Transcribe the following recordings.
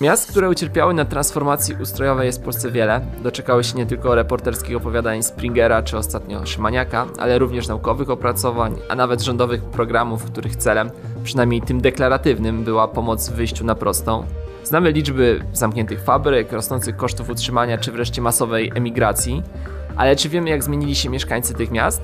Miast, które ucierpiały na transformacji ustrojowej jest w Polsce wiele. Doczekały się nie tylko reporterskich opowiadań Springera czy ostatnio Szymaniaka, ale również naukowych opracowań, a nawet rządowych programów, których celem, przynajmniej tym deklaratywnym, była pomoc w wyjściu na prostą. Znamy liczby zamkniętych fabryk, rosnących kosztów utrzymania czy wreszcie masowej emigracji, ale czy wiemy jak zmienili się mieszkańcy tych miast?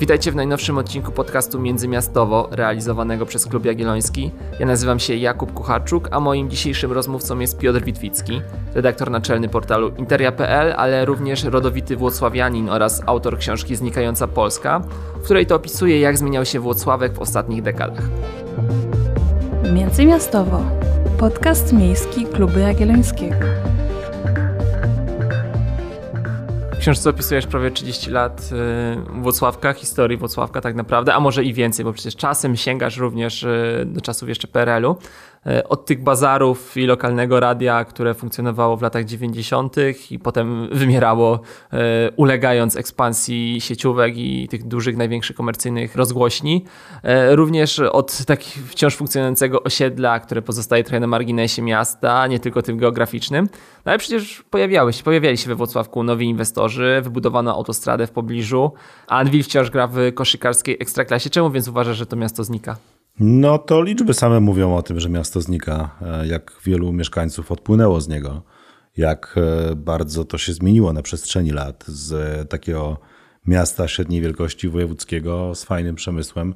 Witajcie w najnowszym odcinku podcastu Międzymiastowo, realizowanego przez Klub Jagielloński. Ja nazywam się Jakub Kucharczuk, a moim dzisiejszym rozmówcą jest Piotr Witwicki, redaktor naczelny portalu interia.pl, ale również rodowity włocławianin oraz autor książki Znikająca Polska, w której to opisuje, jak zmieniał się Włocławek w ostatnich dekadach. Międzymiastowo. Podcast miejski Klubu Jagiellońskiego. Książce opisujesz prawie 30 lat y, Włocławka, historii Włocławka tak naprawdę, a może i więcej, bo przecież czasem sięgasz również y, do czasów jeszcze PRL-u. Y, od tych bazarów i lokalnego radia, które funkcjonowało w latach 90. i potem wymierało, ulegając ekspansji sieciówek i tych dużych, największych komercyjnych rozgłośni. Również od takich wciąż funkcjonującego osiedla, które pozostaje trochę na marginesie miasta, nie tylko tym geograficznym. No ale przecież pojawiały się, pojawiali się we Włocławku nowi inwestorzy, wybudowano autostradę w pobliżu, a Anwil wciąż gra w koszykarskiej ekstraklasie. Czemu więc uważasz, że to miasto znika? No to liczby same mówią o tym, że miasto znika. E, jak wielu mieszkańców odpłynęło z niego, jak e, bardzo to się zmieniło na przestrzeni lat z takiego miasta średniej wielkości wojewódzkiego z fajnym przemysłem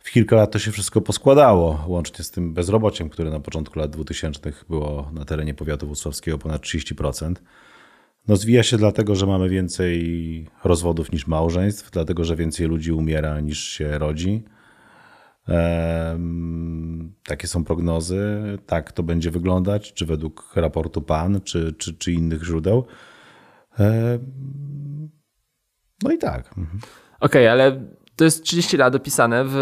w kilka lat to się wszystko poskładało, łącznie z tym bezrobociem, które na początku lat 2000 było na terenie powiatu włocławskiego ponad 30%. No zwija się dlatego, że mamy więcej rozwodów niż małżeństw, dlatego, że więcej ludzi umiera niż się rodzi. Takie są prognozy, tak to będzie wyglądać, czy według raportu PAN, czy, czy, czy innych źródeł. No i tak. Mhm. Okej, okay, ale to jest 30 lat opisane. W,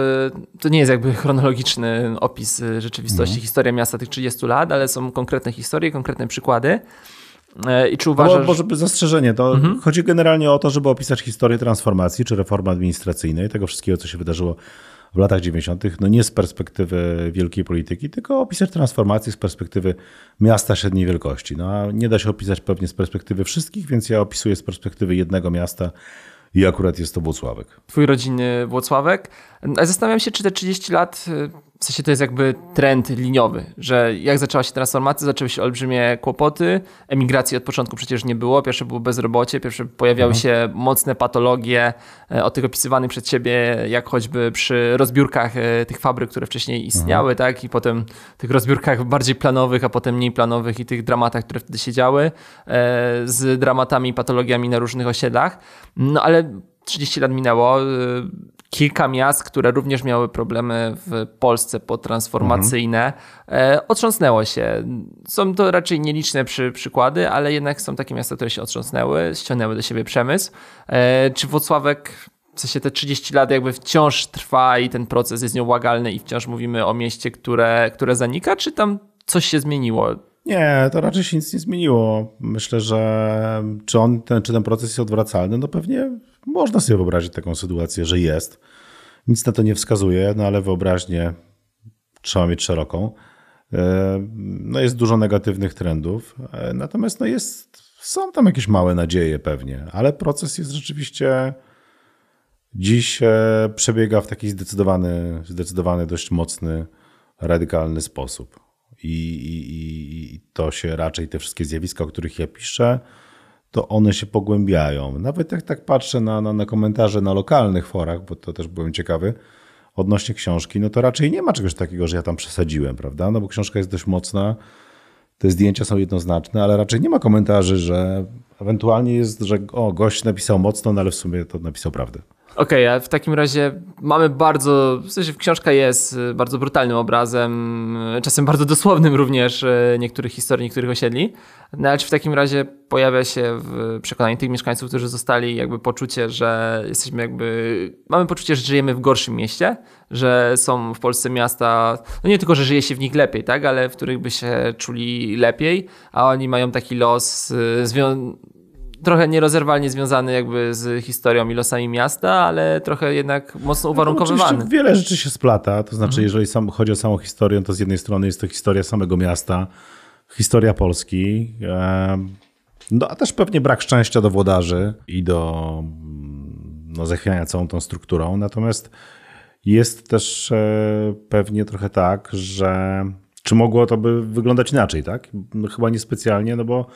to nie jest jakby chronologiczny opis y, rzeczywistości, mhm. historia miasta tych 30 lat, ale są konkretne historie, konkretne przykłady. E, I czy uważasz... No, może zastrzeżenie, to mhm. chodzi generalnie o to, żeby opisać historię transformacji czy reformy administracyjnej, tego wszystkiego, co się wydarzyło w latach 90., no nie z perspektywy wielkiej polityki, tylko opisać transformację z perspektywy miasta średniej wielkości. No, nie da się opisać pewnie z perspektywy wszystkich, więc ja opisuję z perspektywy jednego miasta, i akurat jest to Włocławek. Twój rodzinny Włocławek. Zastanawiam się, czy te 30 lat y, w sensie to jest jakby trend liniowy, że jak zaczęła się transformacja, zaczęły się olbrzymie kłopoty. Emigracji od początku przecież nie było. Pierwsze było bezrobocie, pierwsze pojawiały mhm. się mocne patologie e, o tych opisywanych przed siebie, jak choćby przy rozbiórkach e, tych fabryk, które wcześniej istniały, mhm. tak? I potem tych rozbiórkach bardziej planowych, a potem mniej planowych i tych dramatach, które wtedy się działy, e, z dramatami i patologiami na różnych osiedlach. No ale 30 lat minęło kilka miast, które również miały problemy w Polsce potransformacyjne, mhm. otrząsnęło się. Są to raczej nieliczne przy, przykłady, ale jednak są takie miasta, które się otrząsnęły, ściągnęły do siebie przemysł. E, czy Włocławek w sensie te 30 lat jakby wciąż trwa i ten proces jest nieubłagalny i wciąż mówimy o mieście, które, które zanika, czy tam coś się zmieniło? Nie, to raczej się nic nie zmieniło. Myślę, że czy, on, ten, czy ten proces jest odwracalny, no pewnie można sobie wyobrazić taką sytuację, że jest. Nic na to nie wskazuje, no ale wyobraźnię trzeba mieć szeroką. E, no jest dużo negatywnych trendów, e, natomiast no jest, są tam jakieś małe nadzieje pewnie, ale proces jest rzeczywiście dziś e, przebiega w taki zdecydowany, zdecydowany dość mocny, radykalny sposób. I, i, I to się raczej te wszystkie zjawiska, o których ja piszę, to one się pogłębiają. Nawet jak tak patrzę na, na, na komentarze na lokalnych forach, bo to też byłem ciekawy, odnośnie książki, no to raczej nie ma czegoś takiego, że ja tam przesadziłem, prawda? No bo książka jest dość mocna, te zdjęcia są jednoznaczne, ale raczej nie ma komentarzy, że ewentualnie jest, że o, gość napisał mocno, no ale w sumie to napisał prawdę. Okej, okay, a w takim razie mamy bardzo, w sensie książka jest y, bardzo brutalnym obrazem, y, czasem bardzo dosłownym również y, niektórych historii, niektórych osiedli. No ale czy w takim razie pojawia się w przekonaniu tych mieszkańców, którzy zostali jakby poczucie, że jesteśmy jakby, mamy poczucie, że żyjemy w gorszym mieście, że są w Polsce miasta, no nie tylko, że żyje się w nich lepiej, tak, ale w których by się czuli lepiej, a oni mają taki los związany trochę nierozerwalnie związany jakby z historią i losami miasta, ale trochę jednak mocno uwarunkowywany. No, wiele rzeczy się splata, to znaczy mhm. jeżeli sam, chodzi o samą historię, to z jednej strony jest to historia samego miasta, historia Polski. No a też pewnie brak szczęścia do włodarzy i do mm, no, zachwiania całą tą strukturą. Natomiast jest też e, pewnie trochę tak, że czy mogło to by wyglądać inaczej, tak? No, chyba niespecjalnie, no bo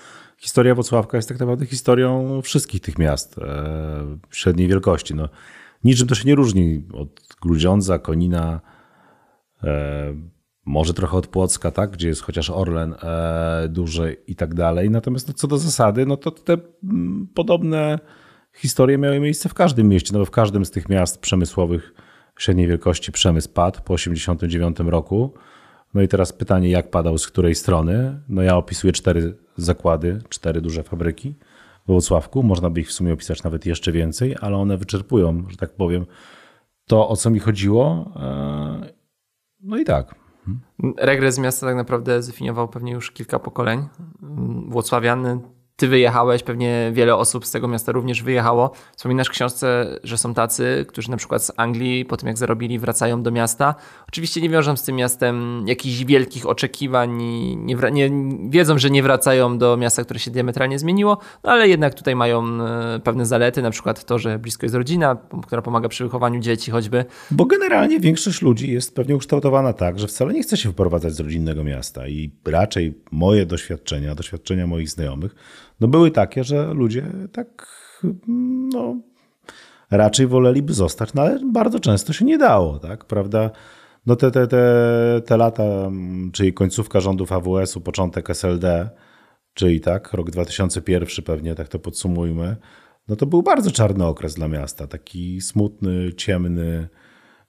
historia Wocławka jest tak naprawdę historią wszystkich tych miast e, średniej wielkości. No, niczym to się nie różni od Grudziądza, Konina, e, może trochę od Płocka, tak? gdzie jest chociaż Orlen e, duży i tak dalej. Natomiast no, co do zasady, no to te podobne historie miały miejsce w każdym mieście, no bo w każdym z tych miast przemysłowych średniej wielkości przemysł padł po 1989 roku. No i teraz pytanie, jak padał, z której strony? No ja opisuję cztery zakłady, cztery duże fabryki w Włocławku. Można by ich w sumie opisać nawet jeszcze więcej, ale one wyczerpują, że tak powiem, to, o co mi chodziło. E, no i tak. Regres miasta tak naprawdę zdefiniował pewnie już kilka pokoleń. Włocławiany ty wyjechałeś, pewnie wiele osób z tego miasta również wyjechało. Wspominasz w książce, że są tacy, którzy na przykład z Anglii po tym jak zarobili wracają do miasta. Oczywiście nie wiążą z tym miastem jakichś wielkich oczekiwań, nie, nie, wiedzą, że nie wracają do miasta, które się diametralnie zmieniło, no ale jednak tutaj mają e, pewne zalety, na przykład to, że blisko jest rodzina, która pomaga przy wychowaniu dzieci choćby. Bo generalnie większość ludzi jest pewnie ukształtowana tak, że wcale nie chce się wprowadzać z rodzinnego miasta i raczej moje doświadczenia, doświadczenia moich znajomych no były takie, że ludzie tak no, raczej woleliby zostać, no ale bardzo często się nie dało, tak, prawda? No te, te, te, te lata, czyli końcówka rządów AWS-u, początek SLD, czyli tak, rok 2001 pewnie, tak to podsumujmy, no to był bardzo czarny okres dla miasta, taki smutny, ciemny,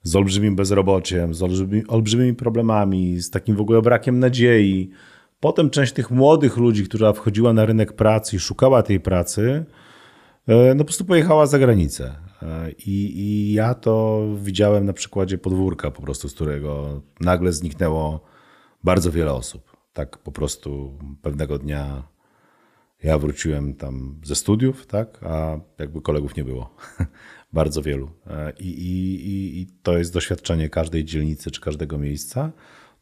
z olbrzymim bezrobociem, z olbrzymi, olbrzymimi problemami, z takim w ogóle brakiem nadziei, Potem część tych młodych ludzi, która wchodziła na rynek pracy i szukała tej pracy, e, no po prostu pojechała za granicę. E, I, I, ja to widziałem na przykładzie podwórka, po prostu, z którego nagle zniknęło bardzo wiele osób. Tak po prostu pewnego dnia ja wróciłem tam ze studiów, tak, a jakby kolegów nie było. bardzo wielu. E, I, i, I to jest doświadczenie każdej dzielnicy czy każdego miejsca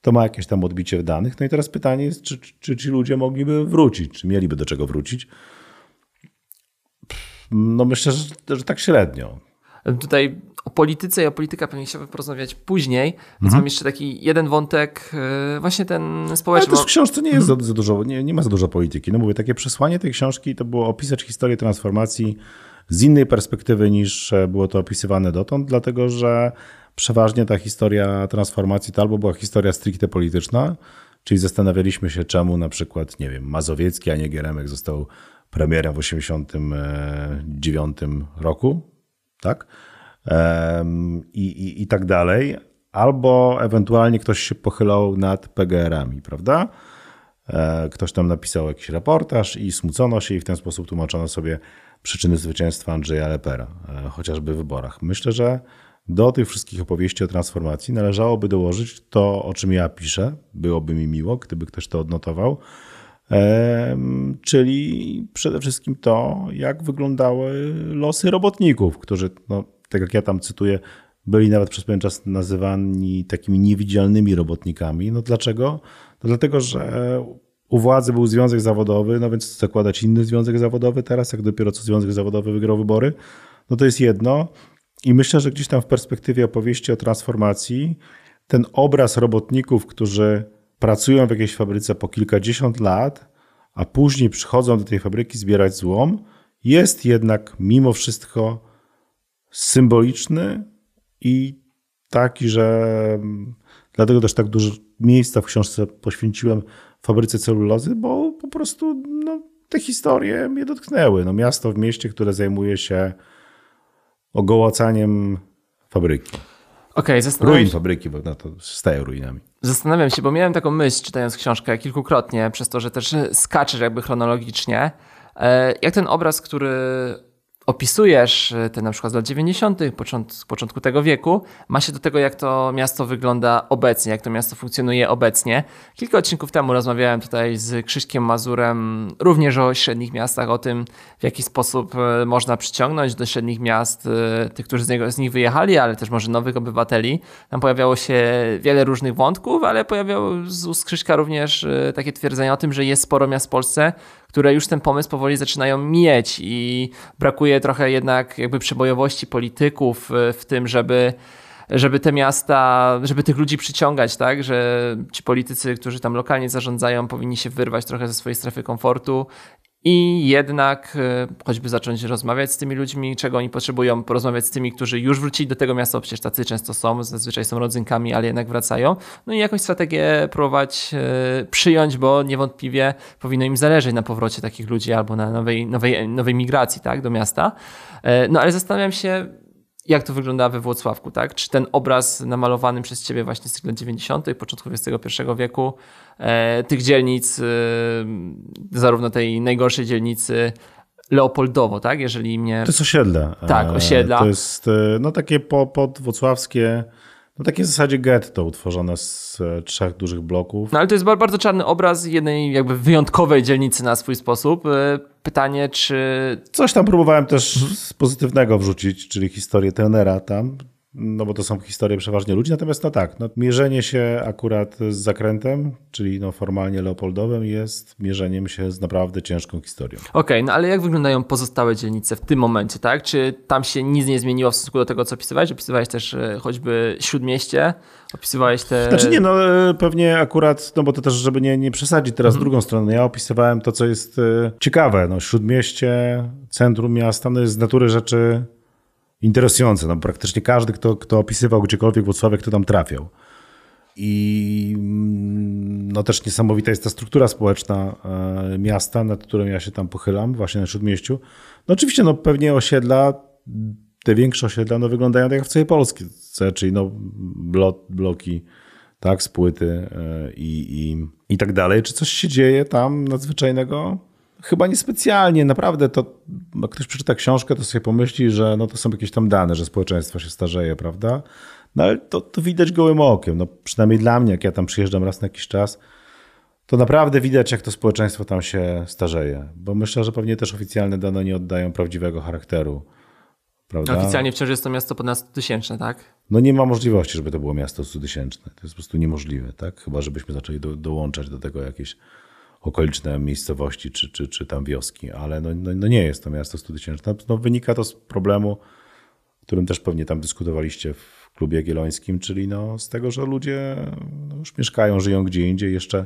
to ma jakieś tam odbicie w danych. No i teraz pytanie jest, czy, czy, czy ci ludzie mogliby wrócić, czy mieliby do czego wrócić. No myślę, że, że tak średnio. Tutaj o polityce i o polityka pewnie chciałbym porozmawiać później, więc mhm. mam jeszcze taki jeden wątek, e, właśnie ten społeczny. Ale też w książce nie jest mhm. za, za, dużo, nie, nie ma za dużo polityki. No mówię, takie przesłanie tej książki to było opisać historię transformacji z innej perspektywy niż było to opisywane dotąd, dlatego że przeważnie ta historia transformacji to albo była historia stricte polityczna, czyli zastanawialiśmy się, czemu na przykład, nie wiem, Mazowiecki, a nie Gieremek został premierem w 1989 roku, tak? I, i, I tak dalej. Albo ewentualnie ktoś się pochylał nad PGR-ami, prawda? E, ktoś tam napisał jakiś reportaż i smucono się i w ten sposób tłumaczono sobie przyczyny zwycięstwa Andrzeja Lepera, e, chociażby w wyborach. Myślę, że do tych wszystkich opowieści o transformacji należałoby dołożyć to, o czym ja piszę. Byłoby mi miło, gdyby ktoś to odnotował. Czyli przede wszystkim to, jak wyglądały losy robotników, którzy, no, tak jak ja tam cytuję, byli nawet przez pewien czas nazywani takimi niewidzialnymi robotnikami. No dlaczego? No dlatego, że u władzy był związek zawodowy, no więc zakładać inny związek zawodowy teraz, jak dopiero co związek zawodowy wygrał wybory, no to jest jedno. I myślę, że gdzieś tam w perspektywie opowieści o transformacji ten obraz robotników, którzy pracują w jakiejś fabryce po kilkadziesiąt lat, a później przychodzą do tej fabryki zbierać złom, jest jednak mimo wszystko symboliczny i taki, że dlatego też tak dużo miejsca w książce poświęciłem fabryce celulozy, bo po prostu no, te historie mnie dotknęły. No, miasto w mieście, które zajmuje się ogołacaniem fabryki. Okay, Ruin fabryki, bo na to staje ruinami. Zastanawiam się, bo miałem taką myśl, czytając książkę kilkukrotnie, przez to, że też skaczesz jakby chronologicznie. E, jak ten obraz, który opisujesz e, te na przykład z lat 90., początku, początku tego wieku, ma się do tego, jak to miasto wygląda obecnie, jak to miasto funkcjonuje obecnie. Kilka odcinków temu rozmawiałem tutaj z Krzyśkiem Mazurem również o średnich miastach, o tym, w jaki sposób e, można przyciągnąć do średnich miast e, tych, którzy z, niego, z nich wyjechali, ale też może nowych obywateli. Tam pojawiało się wiele różnych wątków, ale pojawiało z ust Krzyśka również takie twierdzenia o tym, że jest sporo miast w Polsce, które już ten pomysł powoli zaczynają mieć i brakuje trochę jednak jakby przebojowości polityków e, w tym, żeby żeby te miasta, żeby tych ludzi przyciągać, tak, że ci politycy, którzy tam lokalnie zarządzają, powinni się wyrwać trochę ze swojej strefy komfortu i jednak e, choćby zacząć rozmawiać z tymi ludźmi, czego oni potrzebują, porozmawiać z tymi, którzy już wrócili do tego miasta, przecież tacy często są, zazwyczaj są rodzynkami, ale jednak wracają. No i jakąś strategię próbować e, przyjąć, bo niewątpliwie powinno im zależeć na powrocie takich ludzi albo na nowej, nowej, nowej migracji tak, do miasta. E, no ale zastanawiam się, jak to wygląda we Włocławku, tak? Czy ten obraz namalowany przez ciebie właśnie z lat 90., początku XXI wieku, e, tych dzielnic, e, zarówno tej najgorszej dzielnicy Leopoldowo, tak? Jeżeli mnie... To jest osiedle. Tak, e, osiedla. To jest no takie po, podwłocławskie no takie w zasadzie getto utworzone z e, trzech dużych bloków. No ale to jest bardzo czarny obraz jednej jakby wyjątkowej dzielnicy na swój sposób. E, pytanie, czy... Coś tam próbowałem też z pozytywnego wrzucić, czyli historię tenera tam no bo to są historie przeważnie ludzi. Natomiast no tak, no, mierzenie się akurat z zakrętem, czyli no formalnie Leopoldowem jest mierzeniem się z naprawdę ciężką historią. Okej, okay, no ale jak wyglądają pozostałe dzielnice w tym momencie, tak? Czy tam się nic nie zmieniło w stosunku do tego, co opisywałeś? Opisywałeś też e, choćby Śródmieście, opisywałeś te... Znaczy nie, no e, pewnie akurat, no bo to też, żeby nie, nie przesadzić teraz mhm. drugą stronę, ja opisywałem to, co jest e, ciekawe, no Śródmieście, centrum miasta, no jest z natury rzeczy interesujące. No, praktycznie każdy, kto, kto opisywał gdziekolwiek Włocławek, to tam trafiał. I mm, no też niesamowita jest ta struktura społeczna e, miasta, nad którą ja się tam pochylam, właśnie na Śródmieściu. No oczywiście, no pewnie osiedla, te większe osiedla, no wyglądają tak jak w całej Polsce, czyli no blok, bloki, tak, z płyty e, i, i, i tak dalej. Czy coś się dzieje tam nadzwyczajnego? Chyba niespecjalnie, naprawdę to, jak ktoś przeczyta książkę, to sobie pomyśli, że no to są jakieś tam dane, że społeczeństwo się starzeje, prawda? No ale to, to widać gołym okiem, no przynajmniej dla mnie, jak ja tam przyjeżdżam raz na jakiś czas, to naprawdę widać, jak to społeczeństwo tam się starzeje, bo myślę, że pewnie też oficjalne dane nie oddają prawdziwego charakteru. Prawda? Oficjalnie wciąż jest to miasto ponad 100 tysięczne, tak? No nie ma możliwości, żeby to było miasto 100 tysięczne. To jest po prostu niemożliwe, tak? Chyba, żebyśmy zaczęli do, dołączać do tego jakieś okoliczne miejscowości czy, czy, czy tam wioski, ale no, no, no nie jest to miasto studyjne. No, wynika to z problemu, o którym też pewnie tam dyskutowaliście w klubie jagiellońskim, czyli no z tego, że ludzie no już mieszkają, żyją gdzie indziej, jeszcze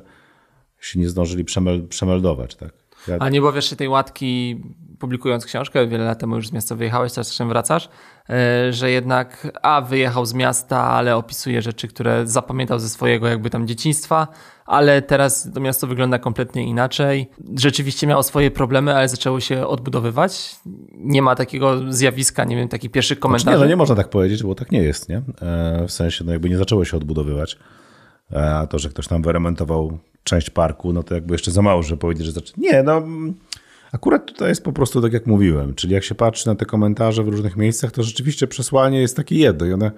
się nie zdążyli przemel przemeldować. Tak? Ja... A nie obawiasz się tej łatki, publikując książkę, wiele lat temu już z miasta wyjechałeś, teraz czasem wracasz, e, że jednak a wyjechał z miasta, ale opisuje rzeczy, które zapamiętał ze swojego jakby tam dzieciństwa, ale teraz to miasto wygląda kompletnie inaczej. Rzeczywiście miało swoje problemy, ale zaczęło się odbudowywać. Nie ma takiego zjawiska, nie wiem, takich pierwszych komentarzy. Znaczy nie, no nie można tak powiedzieć, bo tak nie jest, nie? E, w sensie, no jakby nie zaczęło się odbudowywać. E, a to, że ktoś tam wyremontował część parku, no to jakby jeszcze za mało, żeby powiedzieć, że zaczyna. Nie, no akurat tutaj jest po prostu tak, jak mówiłem, czyli jak się patrzy na te komentarze w różnych miejscach, to rzeczywiście przesłanie jest takie jedno i one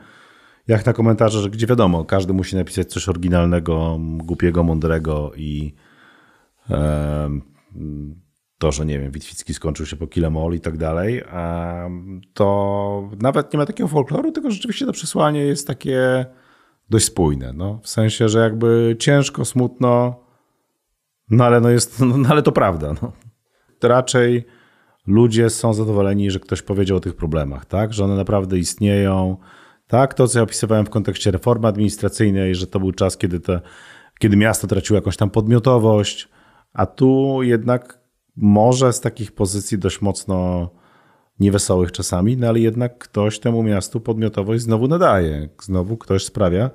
jak na komentarze, że gdzie wiadomo, każdy musi napisać coś oryginalnego, głupiego, mądrego i e, to, że nie wiem, Witwicki skończył się po Kilemol i tak dalej, e, to nawet nie ma takiego folkloru, tylko rzeczywiście to przesłanie jest takie dość spójne. No, w sensie, że jakby ciężko, smutno, no ale, no jest, no, ale to prawda. No. To raczej ludzie są zadowoleni, że ktoś powiedział o tych problemach, tak? że one naprawdę istnieją. Tak, to co ja opisywałem w kontekście reformy administracyjnej, że to był czas, kiedy, te, kiedy miasto traciło jakąś tam podmiotowość, a tu jednak może z takich pozycji dość mocno niewesołych czasami, no ale jednak ktoś temu miastu podmiotowość znowu nadaje. Znowu ktoś sprawia,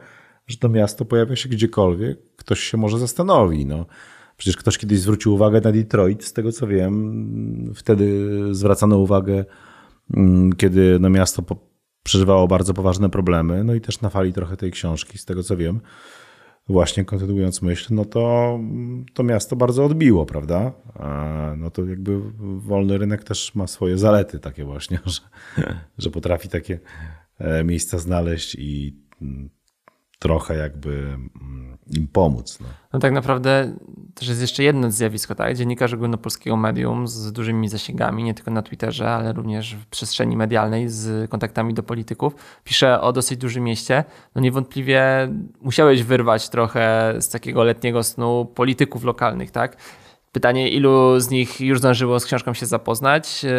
że to miasto pojawia się gdziekolwiek, ktoś się może zastanowi. No. Przecież ktoś kiedyś zwrócił uwagę na Detroit, z tego co wiem, wtedy zwracano uwagę, mm, kiedy no miasto przeżywało bardzo poważne problemy, no i też na fali trochę tej książki, z tego co wiem. Właśnie kontynuując myśl, no to to miasto bardzo odbiło, prawda? No to jakby wolny rynek też ma swoje zalety takie właśnie, że, że potrafi takie e, miejsca znaleźć i mm, trochę jakby mm, im pomóc. No. no tak naprawdę też jest jeszcze jedno zjawisko, tak? Dziennikarz ogólnopolskiego medium z dużymi zasięgami, nie tylko na Twitterze, ale również w przestrzeni medialnej z kontaktami do polityków, pisze o dosyć dużym mieście. No niewątpliwie musiałeś wyrwać trochę z takiego letniego snu polityków lokalnych, tak? Pytanie, ilu z nich już zdążyło z książką się zapoznać. E,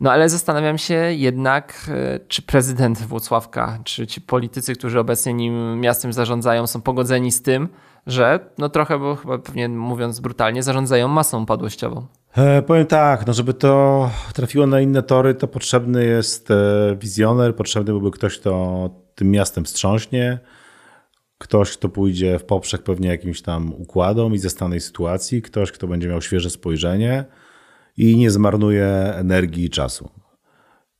no ale zastanawiam się jednak, e, czy prezydent Włocławka, czy ci politycy, którzy obecnie nim miastem zarządzają, są pogodzeni z tym, że no trochę, bo chyba pewnie mówiąc brutalnie, zarządzają masą upadłościową. E, powiem tak, no żeby to trafiło na inne tory, to potrzebny jest e, wizjoner, potrzebny byłby ktoś, kto tym miastem wstrząśnie, ktoś, kto pójdzie w poprzek pewnie jakimś tam układom i zastanej sytuacji, ktoś, kto będzie miał świeże spojrzenie i nie zmarnuje energii i czasu.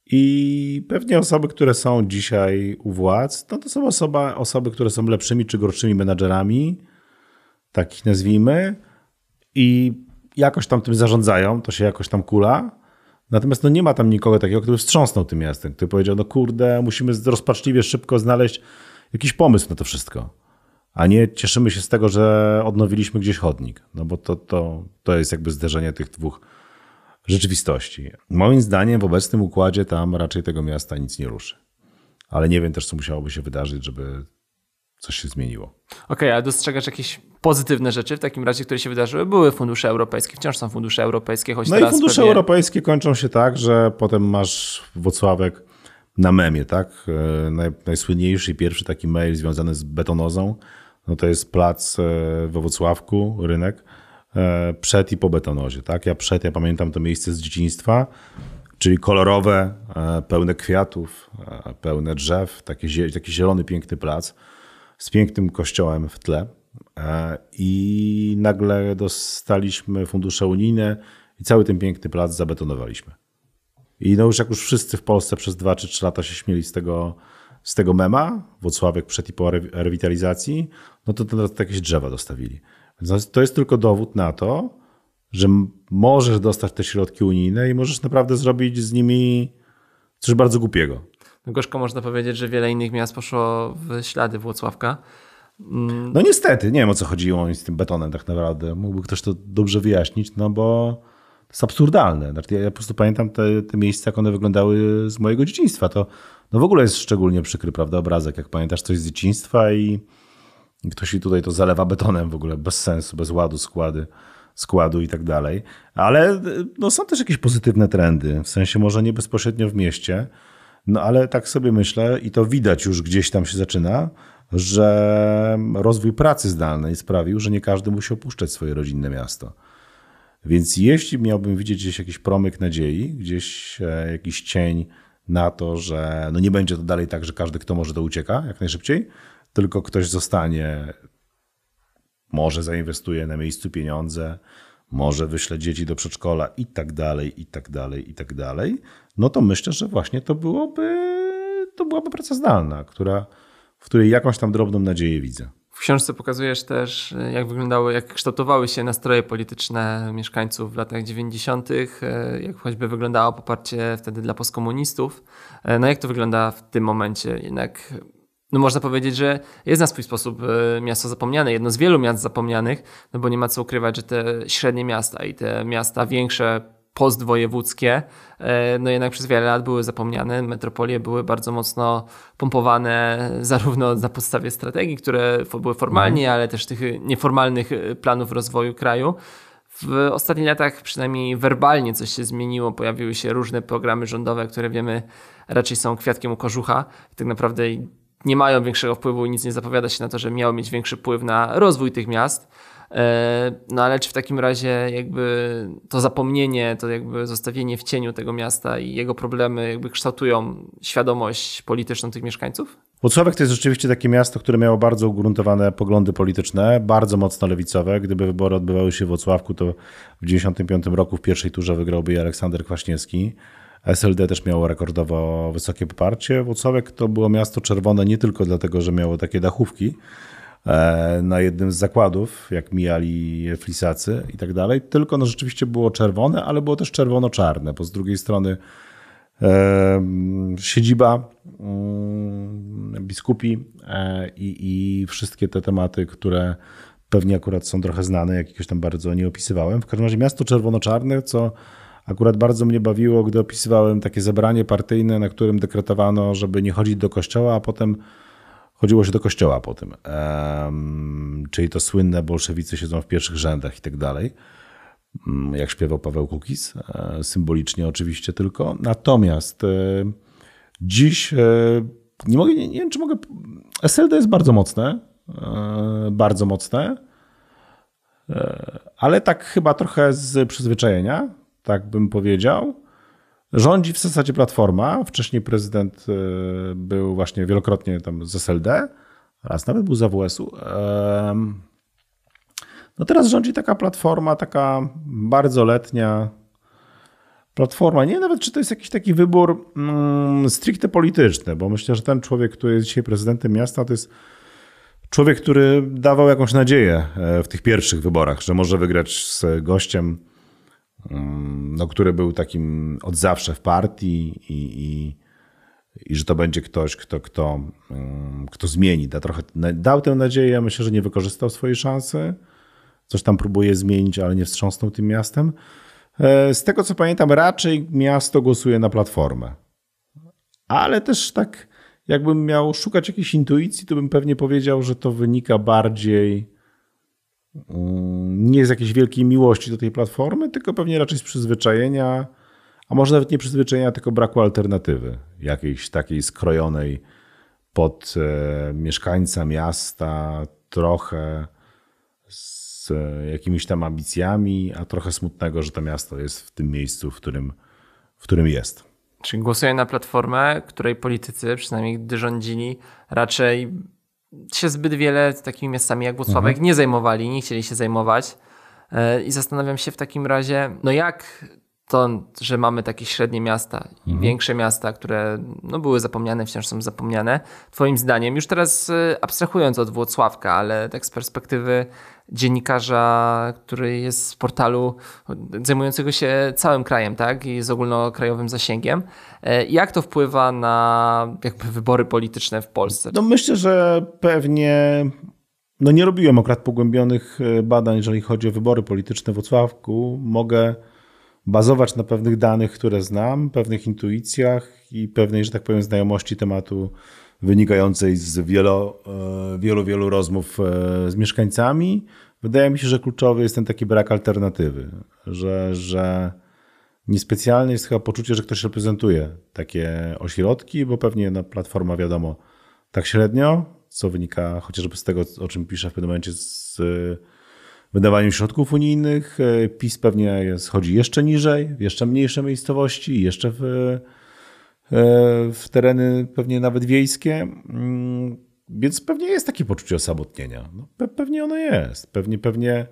I pewnie osoby, które są dzisiaj u władz, no to są osoba, osoby, które są lepszymi czy gorszymi menadżerami, takich nazwijmy, i jakoś tam tym zarządzają, to się jakoś tam kula. Natomiast no nie ma tam nikogo takiego, kto by wstrząsnął tym miastem, który powiedział, no kurde, musimy rozpaczliwie szybko znaleźć jakiś pomysł na to wszystko. A nie cieszymy się z tego, że odnowiliśmy gdzieś chodnik. No bo to, to, to jest jakby zderzenie tych dwóch rzeczywistości. Moim zdaniem w obecnym układzie tam raczej tego miasta nic nie ruszy. Ale nie wiem też, co musiałoby się wydarzyć, żeby coś się zmieniło. Okej, okay, a dostrzegasz jakieś pozytywne rzeczy w takim razie, które się wydarzyły? Były fundusze europejskie, wciąż są fundusze europejskie, choć No i fundusze pewnie... europejskie kończą się tak, że potem masz Wocławek na memie, tak? E, naj, najsłynniejszy pierwszy taki mail związany z betonozą, no to jest plac e, we Wrocławku, rynek, e, przed i po betonozie, tak? Ja przed, ja pamiętam to miejsce z dzieciństwa, czyli kolorowe, pełne kwiatów, pełne drzew, taki, taki zielony, piękny plac z pięknym kościołem w tle. I nagle dostaliśmy fundusze unijne i cały ten piękny plac zabetonowaliśmy. I no już jak już wszyscy w Polsce przez 2 czy 3 lata się śmieli z tego, z tego mema, Włocławek przed i po rewitalizacji, no to teraz jakieś drzewa dostawili. Więc to jest tylko dowód na to, że możesz dostać te środki unijne i możesz naprawdę zrobić z nimi coś bardzo głupiego. No gorzko można powiedzieć, że wiele innych miast poszło w ślady Włocławka. Mm. No niestety, nie wiem o co chodziło z tym betonem tak naprawdę. Mógłby ktoś to dobrze wyjaśnić, no bo jest absurdalne. Znaczy, ja po prostu pamiętam te, te miejsca, jak one wyglądały z mojego dzieciństwa. To no w ogóle jest szczególnie przykry, prawda, obrazek, jak pamiętasz coś z dzieciństwa i ktoś tutaj to zalewa betonem w ogóle, bez sensu, bez ładu, składy, składu i tak dalej. Ale no, są też jakieś pozytywne trendy, w sensie może nie bezpośrednio w mieście, no ale tak sobie myślę i to widać już gdzieś tam się zaczyna, że rozwój pracy zdalnej sprawił, że nie każdy musi opuszczać swoje rodzinne miasto. Więc jeśli miałbym widzieć gdzieś jakiś promyk nadziei, gdzieś e, jakiś cień na to, że no nie będzie to dalej tak, że każdy, kto może, to ucieka jak najszybciej, tylko ktoś zostanie, może zainwestuje na miejscu pieniądze, może wyśle dzieci do przedszkola i tak dalej, i tak dalej, i tak dalej, no to myślę, że właśnie to byłoby, to byłaby praca zdalna, która, w której jakąś tam drobną nadzieję widzę. Książce pokazujesz też, jak wyglądały, jak kształtowały się nastroje polityczne mieszkańców w latach 90., jak choćby wyglądało poparcie wtedy dla postkomunistów. No jak to wygląda w tym momencie? Jednak no można powiedzieć, że jest na swój sposób e, miasto zapomniane, jedno z wielu miast zapomnianych, no bo nie ma co ukrywać, że te średnie miasta i te miasta większe postwojewódzkie, e, no jednak przez wiele lat były zapomniane. Metropolie były bardzo mocno pompowane zarówno na podstawie strategii, które były formalnie, mhm. ale też tych nieformalnych e, planów rozwoju kraju. W ostatnich latach przynajmniej werbalnie coś się zmieniło. Pojawiły się różne programy rządowe, które wiemy raczej są kwiatkiem u kożucha. I tak naprawdę nie mają większego wpływu i nic nie zapowiada się na to, że miało mieć większy wpływ na rozwój tych miast. E, no ale czy w takim razie jakby to zapomnienie, to jakby zostawienie w cieniu tego miasta i jego problemy jakby kształtują świadomość polityczną tych mieszkańców? Włocławek to jest rzeczywiście takie miasto, które miało bardzo ugruntowane poglądy polityczne, bardzo mocno lewicowe. Gdyby wybory odbywały się w Włocławku, to w 1995 roku w pierwszej turze wygrałby Aleksander Kwaśniewski. SLD też miało rekordowo wysokie poparcie. Włocławek to było miasto czerwone nie tylko dlatego, że miało takie dachówki, na jednym z zakładów, jak mijali flisacy i tak dalej, tylko no rzeczywiście było czerwone, ale było też czerwono-czarne, bo z drugiej strony e, siedziba mm, biskupi e, i, i wszystkie te tematy, które pewnie akurat są trochę znane, jakiegoś tam bardzo nie opisywałem. W każdym razie miasto czerwono-czarne, co akurat bardzo mnie bawiło, gdy opisywałem takie zebranie partyjne, na którym dekretowano, żeby nie chodzić do kościoła, a potem chodziło się do kościoła po tym. Czyli to słynne bolszewicy siedzą w pierwszych rzędach i tak dalej. Mm, jak śpiewał Paweł Kukis, e, symbolicznie oczywiście tylko. Natomiast e, dziś e, nie mogę, nie, nie wiem czy mogę. SLD jest bardzo mocne, bardzo mocne, ale tak chyba trochę z przyzwyczajenia, tak bym powiedział. Rządzi w zasadzie Platforma. Wcześniej prezydent był właśnie wielokrotnie tam z SLD, raz nawet był z AWS-u. No teraz rządzi taka platforma, taka bardzo letnia platforma. Nie nawet, czy to jest jakiś taki wybór mm, stricte polityczny, bo myślę, że ten człowiek, który jest dzisiaj prezydentem miasta, to jest człowiek, który dawał jakąś nadzieję e, w tych pierwszych wyborach, że może wygrać z gościem, no, który był takim od zawsze w partii i, i, i że to będzie ktoś, kto, kto, mm, kto zmieni. Da trochę, dał tę nadzieję, myślę, że nie wykorzystał swojej szansy coś tam próbuje zmienić, ale nie wstrząsnął tym miastem. E, z tego co pamiętam, raczej miasto głosuje na platformę. Ale też tak, jakbym miał szukać jakiejś intuicji, to bym pewnie powiedział, że to wynika bardziej mm, nie z jakiejś wielkiej miłości do tej platformy, tylko pewnie raczej z przyzwyczajenia, a może nawet nie przyzwyczajenia, tylko braku alternatywy, jakiejś takiej skrojonej pod e, mieszkańca miasta, trochę z jakimiś tam ambicjami, a trochę smutnego, że to miasto jest w tym miejscu, w którym, w którym jest. Czyli głosuję na platformę, której politycy, przynajmniej gdy rządzili, raczej się zbyt wiele takimi miastami jak Włocławek mhm. nie zajmowali, nie chcieli się zajmować. E, I zastanawiam się w takim razie, no jak to, że mamy takie średnie miasta i mhm. większe miasta, które no, były zapomniane, wciąż są zapomniane, Twoim zdaniem, już teraz e, abstrahując od Włocławka, ale tak z perspektywy dziennikarza, który jest z portalu zajmującego się całym krajem, tak, i z ogólnokrajowym zasięgiem, e, jak to wpływa na jakby wybory polityczne w Polsce? No myślę, że pewnie no nie robiłem akurat pogłębionych e, badań, jeżeli chodzi o wybory polityczne w Włocławku. Mogę bazować na pewnych danych, które znam, pewnych intuicjach i pewnej, że tak powiem, znajomości tematu wynikającej z wielo, e, wielu, wielu rozmów e, z mieszkańcami. Wydaje mi się, że kluczowy jest ten taki brak alternatywy, że, że niespecjalnie jest chyba poczucie, że ktoś reprezentuje takie ośrodki, bo pewnie na platforma wiadomo tak średnio, co wynika chociażby z tego, o czym piszę w pewnym momencie z wydawaniem środków unijnych. E, PiS pewnie jest, chodzi jeszcze niżej, w jeszcze mniejsze miejscowości, jeszcze w, e, w tereny pewnie nawet wiejskie. Mm, więc pewnie jest takie poczucie osamotnienia. No, pewnie ono jest. Pewnie, pewnie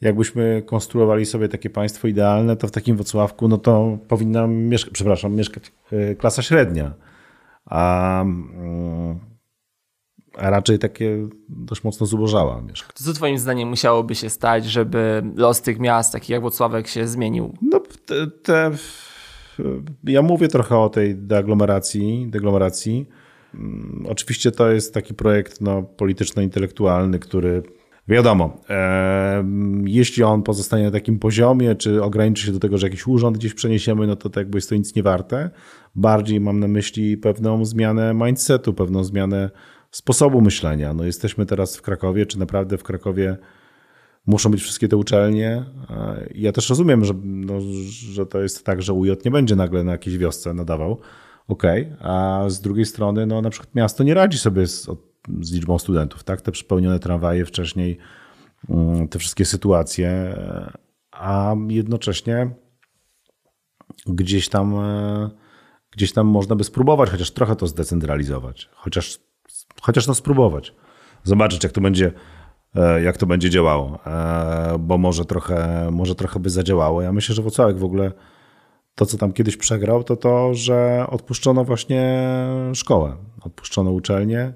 jakbyśmy konstruowali sobie takie państwo idealne, to w takim Wocławku no to powinna mieszkać, przepraszam, mieszkać e, klasa średnia. A mm, a raczej takie dość mocno zubożała mieszka. Co twoim zdaniem musiałoby się stać, żeby los tych miast, takich jak Włocławek się zmienił? No te, te ja mówię trochę o tej deaglomeracji, deglomeracji. Mm, oczywiście to jest taki projekt no, polityczno-intelektualny, który wiadomo, e, jeśli on pozostanie na takim poziomie, czy ograniczy się do tego, że jakiś urząd gdzieś przeniesiemy, no to, to jakby jest to nic nie warte. Bardziej mam na myśli pewną zmianę mindsetu, pewną zmianę sposobu myślenia. No jesteśmy teraz w Krakowie, czy naprawdę w Krakowie muszą być wszystkie te uczelnie. Ja też rozumiem, że, no, że to jest tak, że UJ nie będzie nagle na jakiejś wiosce nadawał. Okej, okay. a z drugiej strony, no na przykład miasto nie radzi sobie z, z liczbą studentów, tak? Te przepełnione tramwaje wcześniej, mm, te wszystkie sytuacje, a jednocześnie gdzieś tam, e, gdzieś tam można by spróbować chociaż trochę to zdecentralizować, chociaż chociaż no spróbować. Zobaczyć, jak to będzie, e, jak to będzie działało, e, bo może trochę, może trochę by zadziałało. Ja myślę, że Wocławek w ogóle to, co tam kiedyś przegrał, to to, że odpuszczono właśnie szkołę, odpuszczono uczelnię,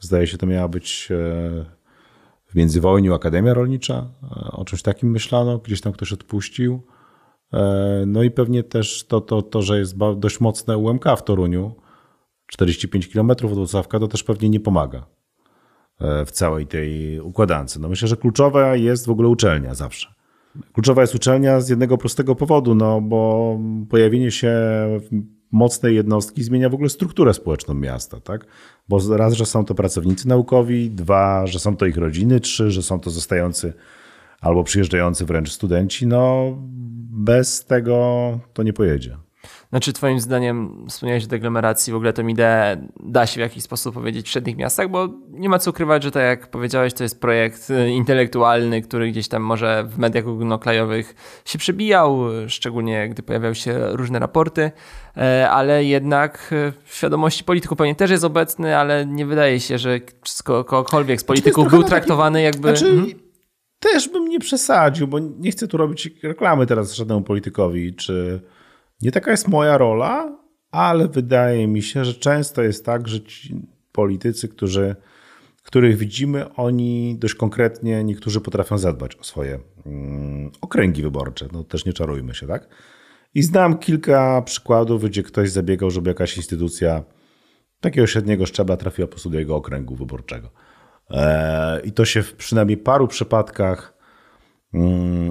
Zdaje się, to miała być e, w międzywojniu Akademia Rolnicza. O czymś takim myślano, gdzieś tam ktoś odpuścił. No i pewnie też to, to, to że jest dość mocne UMK w Toruniu, 45 km od Włocławka, to też pewnie nie pomaga w całej tej układance. No myślę, że kluczowa jest w ogóle uczelnia zawsze. Kluczowa jest uczelnia z jednego prostego powodu, no bo pojawienie się mocnej jednostki zmienia w ogóle strukturę społeczną miasta, tak? Bo raz, że są to pracownicy naukowi, dwa, że są to ich rodziny, trzy, że są to zostający albo przyjeżdżający wręcz studenci, no bez tego to nie pojedzie. Znaczy, Twoim zdaniem, wspomniałeś o deglomeracji, w ogóle tą ideę da się w jakiś sposób powiedzieć w średnich miastach, bo nie ma co ukrywać, że tak jak powiedziałeś, to jest projekt y, intelektualny, który gdzieś tam może w mediach ogólnokrajowych się przebijał, szczególnie gdy pojawiały się różne raporty, e, ale jednak e, w świadomości polityków pewnie też jest obecny, ale nie wydaje się, że kogokolwiek z polityków znaczy, był traktowany jakby... Znaczy... Mhm. Też bym nie przesadził, bo nie chcę tu robić reklamy teraz żadnemu politykowi, czy nie taka jest moja rola, ale wydaje mi się, że często jest tak, że ci politycy, którzy, których widzimy, oni dość konkretnie, niektórzy potrafią zadbać o swoje mm, okręgi wyborcze. No też nie czarujmy się, tak? I znam kilka przykładów, gdzie ktoś zabiegał, żeby jakaś instytucja takiego średniego szczebla trafiła po prostu do jego okręgu wyborczego. Eee, I to się w przynajmniej paru przypadkach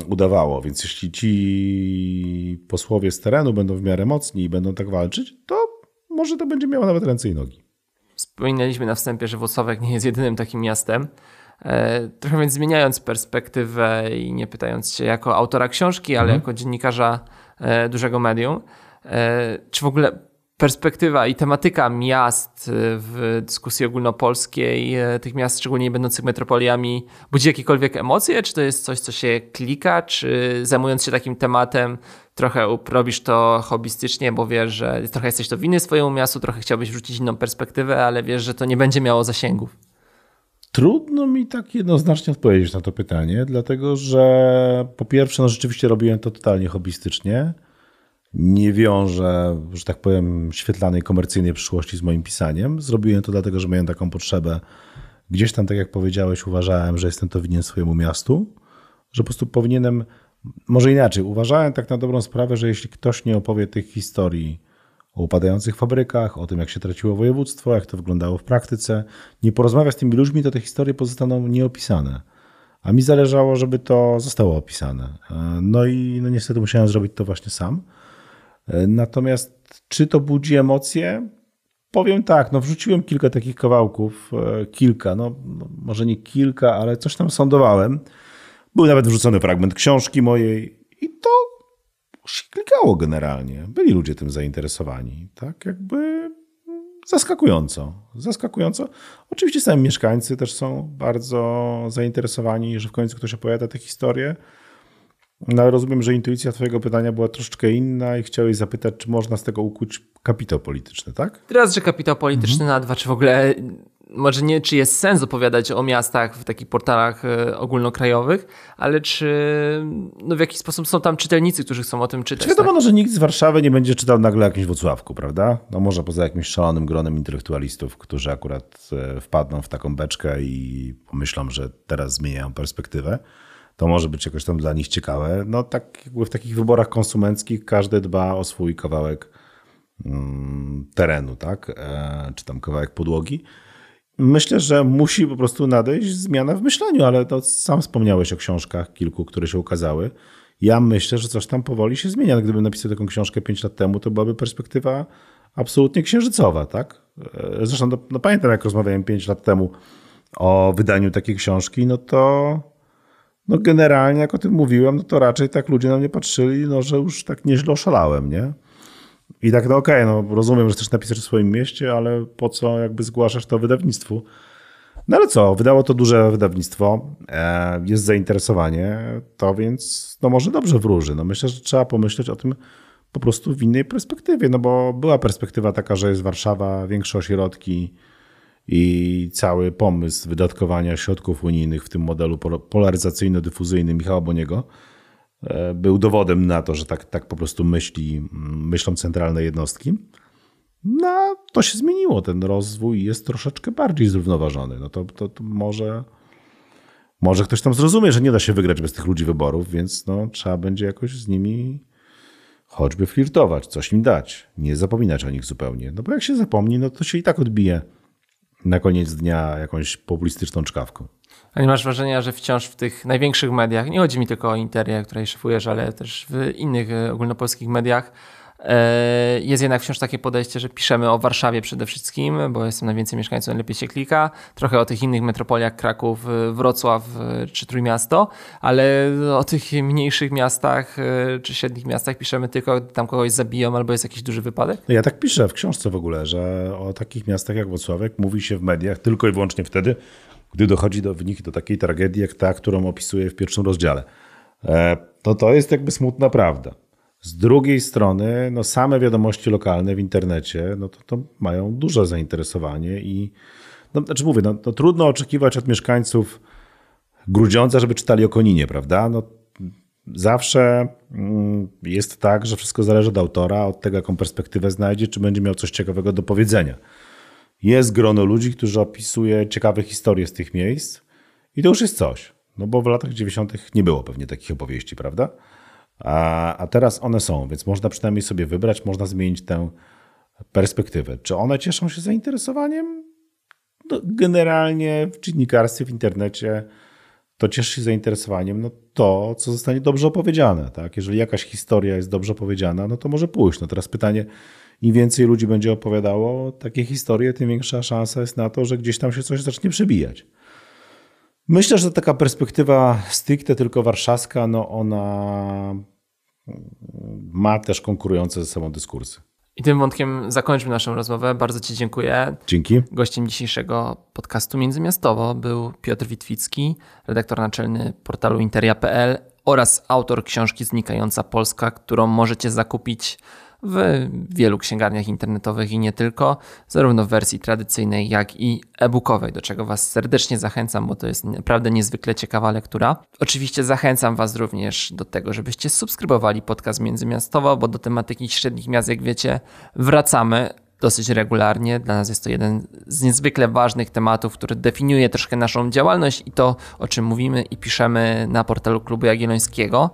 udawało. Więc jeśli ci posłowie z terenu będą w miarę mocni i będą tak walczyć, to może to będzie miało nawet ręce i nogi. Wspominaliśmy na wstępie, że Włocławek nie jest jedynym takim miastem. E, trochę więc zmieniając perspektywę i nie pytając się jako autora książki, ale mhm. jako dziennikarza e, dużego medium, e, czy w ogóle perspektywa i tematyka miast y, w dyskusji ogólnopolskiej, y, tych miast szczególnie będących metropoliami, budzi jakiekolwiek emocje? Czy to jest coś, co się klika? Czy zajmując się takim tematem, trochę robisz to hobbystycznie, bo wiesz, że trochę jesteś to winny swojemu miastu, trochę chciałbyś wrzucić inną perspektywę, ale wiesz, że to nie będzie miało zasięgów? Trudno mi tak jednoznacznie odpowiedzieć na to pytanie, dlatego że po pierwsze, no rzeczywiście robiłem to totalnie hobbystycznie nie wiąże, że tak powiem, świetlanej komercyjnej przyszłości z moim pisaniem. Zrobiłem to dlatego, że miałem taką potrzebę. Gdzieś tam, tak jak powiedziałeś, uważałem, że jestem to winien swojemu miastu, że po prostu powinienem, może inaczej, uważałem tak na dobrą sprawę, że jeśli ktoś nie opowie tych historii o upadających fabrykach, o tym, jak się traciło województwo, jak to wyglądało w praktyce, nie porozmawia z tymi ludźmi, to te historie pozostaną nieopisane. A mi zależało, żeby to zostało opisane. No i no niestety musiałem zrobić to właśnie sam. Natomiast czy to budzi emocje? Powiem tak, no wrzuciłem kilka takich kawałków, e, kilka, no, no może nie kilka, ale coś tam sądowałem. Był nawet wrzucony fragment książki mojej i to klikało generalnie. Byli ludzie tym zainteresowani, tak jakby zaskakująco, zaskakująco. Oczywiście sami mieszkańcy też są bardzo zainteresowani, że w końcu ktoś opowiada tę historię. No ale rozumiem, że intuicja Twojego pytania była troszeczkę inna i chciałeś zapytać, czy można z tego ukuć kapitał polityczny, tak? Teraz, że kapitał polityczny, mhm. na dwa, czy w ogóle może nie, czy jest sens opowiadać o miastach w takich portalach e, ogólnokrajowych, ale czy no w jakiś sposób są tam czytelnicy, którzy chcą o tym czytać. Czy wiadomo, tak? że nikt z Warszawy nie będzie czytał nagle jakimś Wocławku, prawda? No może poza jakimś szalonym gronem intelektualistów, którzy akurat e, wpadną w taką beczkę i pomyślą, że teraz zmieniają perspektywę to może być jakoś tam dla nich ciekawe. No tak jakby w takich wyborach konsumenckich każdy dba o swój kawałek mm, terenu, tak? E, czy tam kawałek podłogi. Myślę, że musi po prostu nadejść zmiana w myśleniu, ale to sam wspomniałeś o książkach kilku, które się ukazały. Ja myślę, że coś tam powoli się zmienia. Gdybym napisał taką książkę 5 lat temu, to byłaby perspektywa absolutnie księżycowa, tak? E, zresztą no, no pamiętam, jak rozmawiałem 5 lat temu o wydaniu takiej książki, no to no generalnie, jak o tym mówiłem, no to raczej tak ludzie na mnie patrzyli, no, że już tak nieźle oszalałem, nie? I tak, no okej, okay, no rozumiem, że chcesz napisać o swoim mieście, ale po co jakby zgłaszasz to wydawnictwu? No ale co, wydało to duże wydawnictwo, e, jest zainteresowanie, to więc no może dobrze wróży. No myślę, że trzeba pomyśleć o tym po prostu w innej perspektywie, no bo była perspektywa taka, że jest Warszawa, większe ośrodki, i cały pomysł wydatkowania środków unijnych w tym modelu polaryzacyjno-dyfuzyjnym Michała Boniego e, był dowodem na to, że tak, tak po prostu myśli, myślą centralne jednostki. no to się zmieniło. Ten rozwój jest troszeczkę bardziej zrównoważony. No to, to, to może, może ktoś tam zrozumie, że nie da się wygrać bez tych ludzi wyborów, więc no, trzeba będzie jakoś z nimi choćby flirtować, coś im dać, nie zapominać o nich zupełnie. No bo jak się zapomni, no to się i tak odbije na koniec dnia jakąś populistyczną czkawką. A nie masz wrażenia, że wciąż w tych największych mediach, nie chodzi mi tylko o Interię, której szefujesz, ale też w innych e, ogólnopolskich mediach, jest jednak wciąż takie podejście, że piszemy o Warszawie przede wszystkim, bo jestem najwięcej mieszkańców, najlepiej się klika. Trochę o tych innych metropoliach, Kraków, e, Wrocław e, czy Trójmiasto, ale o tych mniejszych miastach czy średnich miastach piszemy tylko, tam kogoś zabiją albo jest jakiś duży wypadek? Ja tak piszę w książce w ogóle, że o takich miastach jak Wrocławek mówi się w mediach tylko i wyłącznie wtedy, gdy dochodzi do wyniku do takiej tragedii jak ta, którą opisuję w pierwszym rozdziale. To to jest jakby smutna prawda. Z drugiej strony, no same wiadomości lokalne w internecie, no to, to mają duże zainteresowanie i, no, znaczy mówię, no, no trudno oczekiwać od mieszkańców Grudziądza, żeby czytali o Koninie, prawda? No, zawsze mm, jest tak, że wszystko zależy od autora, od tego, jaką perspektywę znajdzie, czy będzie miał coś ciekawego do powiedzenia. Jest grono ludzi, którzy opisuje ciekawe historie z tych miejsc i to już jest coś. No bo w latach 90. nie było pewnie takich opowieści, prawda? A, a teraz one są, więc można przynajmniej sobie wybrać, można zmienić tę perspektywę. Czy one cieszą się zainteresowaniem? No, generalnie w dziennikarstwie, w internecie to cieszy się zainteresowaniem no to, co zostanie dobrze opowiedziane. Tak? Jeżeli jakaś historia jest dobrze opowiedziana, no to może pójść. No teraz pytanie, im więcej ludzi będzie opowiadało takie historie, tym większa szansa jest na to, że gdzieś tam się coś zacznie przebijać. Myślę, że taka perspektywa stricte tylko warszawska, no ona ma też konkurujące ze sobą dyskursy. I tym wątkiem zakończmy naszą rozmowę. Bardzo Ci dziękuję. Dzięki. Gościem dzisiejszego podcastu Międzymiastowo był Piotr Witwicki, redaktor naczelny portalu interia.pl oraz autor książki Znikająca Polska, którą możecie zakupić w wielu księgarniach internetowych i nie tylko, zarówno w wersji tradycyjnej, jak i e-bookowej, do czego Was serdecznie zachęcam, bo to jest naprawdę niezwykle ciekawa lektura. Oczywiście zachęcam Was również do tego, żebyście subskrybowali podcast Międzymiastowo, bo do tematyki średnich miast, jak wiecie, wracamy dosyć regularnie. Dla nas jest to jeden z niezwykle ważnych tematów, który definiuje troszkę naszą działalność i to, o czym mówimy i piszemy na portalu Klubu Jagiellońskiego.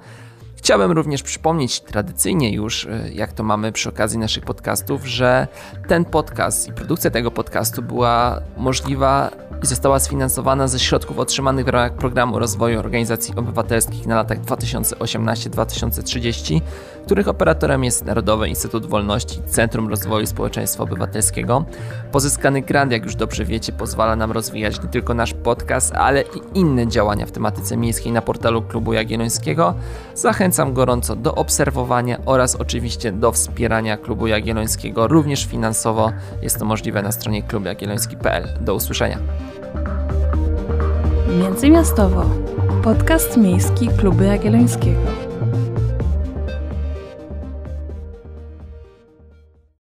Chciałbym również przypomnieć tradycyjnie już, y, jak to mamy przy okazji naszych podcastów, że ten podcast i produkcja tego podcastu była możliwa i została sfinansowana ze środków otrzymanych w ramach programu rozwoju organizacji obywatelskich na latach 2018-2030, których operatorem jest Narodowy Instytut Wolności Centrum Rozwoju Społeczeństwa Obywatelskiego. Pozyskany grant, jak już dobrze wiecie, pozwala nam rozwijać nie tylko nasz podcast, ale i inne działania w tematyce miejskiej na portalu Klubu Jagiellońskiego. Zachęcam gorąco do obserwowania oraz oczywiście do wspierania Klubu Jagiellońskiego również finansowo. Jest to możliwe na stronie klubjagielloński.pl. Do usłyszenia. Międzymiastowo. Podcast miejski Klubu Jagiellońskiego.